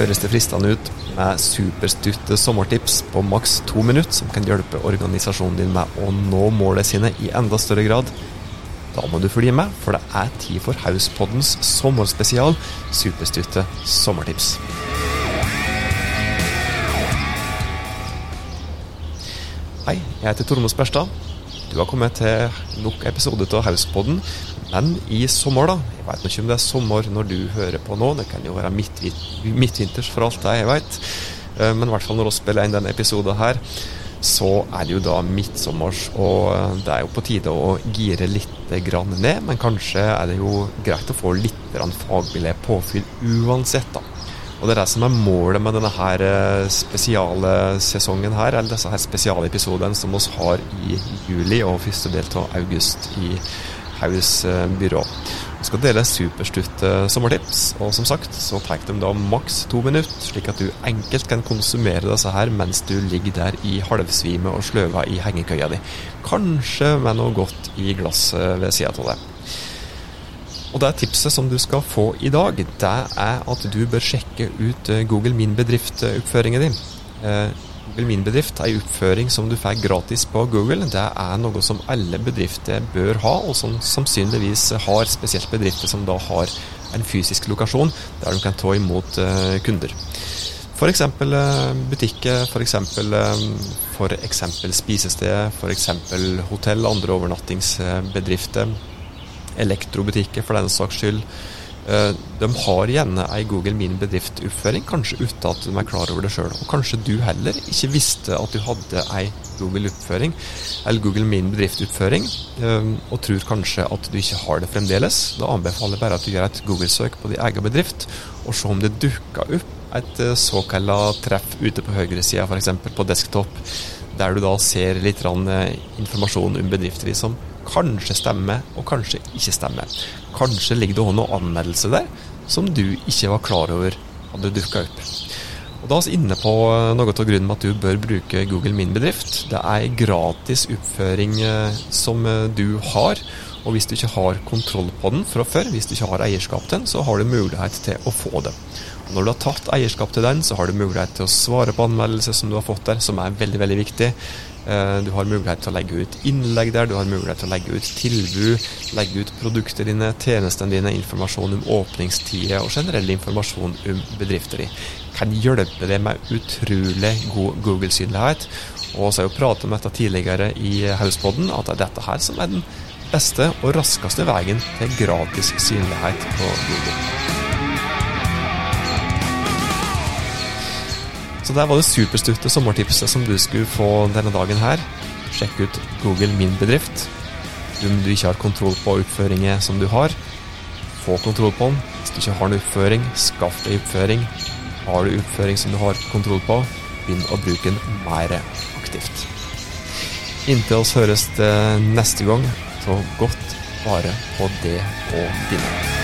høres det fristende ut med superstutte sommertips på maks to minutter som kan hjelpe organisasjonen din med å nå målene sine i enda større grad. Da må du følge med, for det er tid for Hauspoddens sommerspesial Superstutte sommertips. Hei, jeg heter Tormod Sperstad. Du har kommet til nok episode av Hauspodden, men i sommer, da. Jeg vet ikke om det er sommer når du hører på nå, det kan jo være midtvinters for alt det jeg vet. Eh, men i hvert fall når vi spiller inn denne episoden her, så er det jo da midtsommers, og eh, det er jo på tide å gire litt grann ned. Men kanskje er det jo greit å få litt fagbillett påfyll uansett, da. Og det er det som er målet med denne her eh, spesiale sesongen her, eller disse her spesialepisodene som vi har i juli og første del av august i Haus eh, byrå. Vi skal dele superstutte sommertips, og som sagt så tar de da maks to minutter, slik at du enkelt kan konsumere disse her mens du ligger der i halvsvime og sløver i hengekøya di. Kanskje med noe godt i glasset ved sida av deg. Og det tipset som du skal få i dag, det er at du bør sjekke ut eh, Google Min Bedrift-oppføringen din. Eh, Google Min Bedrift en oppføring som du får gratis på Google. Det er noe som alle bedrifter bør ha, og som sannsynligvis har spesielt bedrifter som da har en fysisk lokasjon der du kan ta imot eh, kunder. F.eks. butikker, f.eks. For eksempel spisesteder, f.eks. hotell, andre overnattingsbedrifter elektrobutikker for den saks skyld. Eh, de har gjerne ei Google Min bedrift-oppføring, kanskje uten at de er klar over det sjøl. Og kanskje du heller ikke visste at du hadde ei Google-oppføring, eller Google Min bedrift-oppføring, eh, og tror kanskje at du ikke har det fremdeles. Da anbefaler jeg bare at du gjør et Google-søk på din egen bedrift, og se om det dukker opp et eh, såkalla treff ute på høyresida, f.eks. på desktop, der du da ser litt informasjon om bedrifter som kanskje stemmer, og kanskje ikke stemmer. Kanskje ligger det òg noen anmeldelse der som du ikke var klar over hadde dukka opp. Og Da er vi inne på eh, noe av grunnen med at du bør bruke Google Min bedrift. Det er gratis oppføring eh, som eh, du har. Og hvis du ikke har kontroll på den fra før, hvis du ikke har eierskap til den, så har du mulighet til å få det. Og når du har tatt eierskap til den, så har du mulighet til å svare på anmeldelser som du har fått der, som er veldig, veldig viktig. Eh, du har mulighet til å legge ut innlegg der, du har mulighet til å legge ut tilbud, legge ut produktene dine, tjenestene dine, informasjon om åpningstider og generell informasjon om bedrifter din. Kan hjelpe deg med utrolig god Google-synlighet. Og så har jo pratet om dette tidligere i Hauspodden, at det er dette her som er den beste og raskeste veien til gratis synlighet på Google. Så der var det superstutte sommertipset som du skulle få denne dagen her. Sjekk ut Google Min bedrift. Om du ikke har kontroll på oppføringen som du har, få kontroll på den. Hvis du ikke har en oppføring, skaff deg oppføring. Har du oppføring som du har kontroll på, begynn å bruke den mer aktivt. Inntil oss høres det neste gang, ta godt vare på det og dine.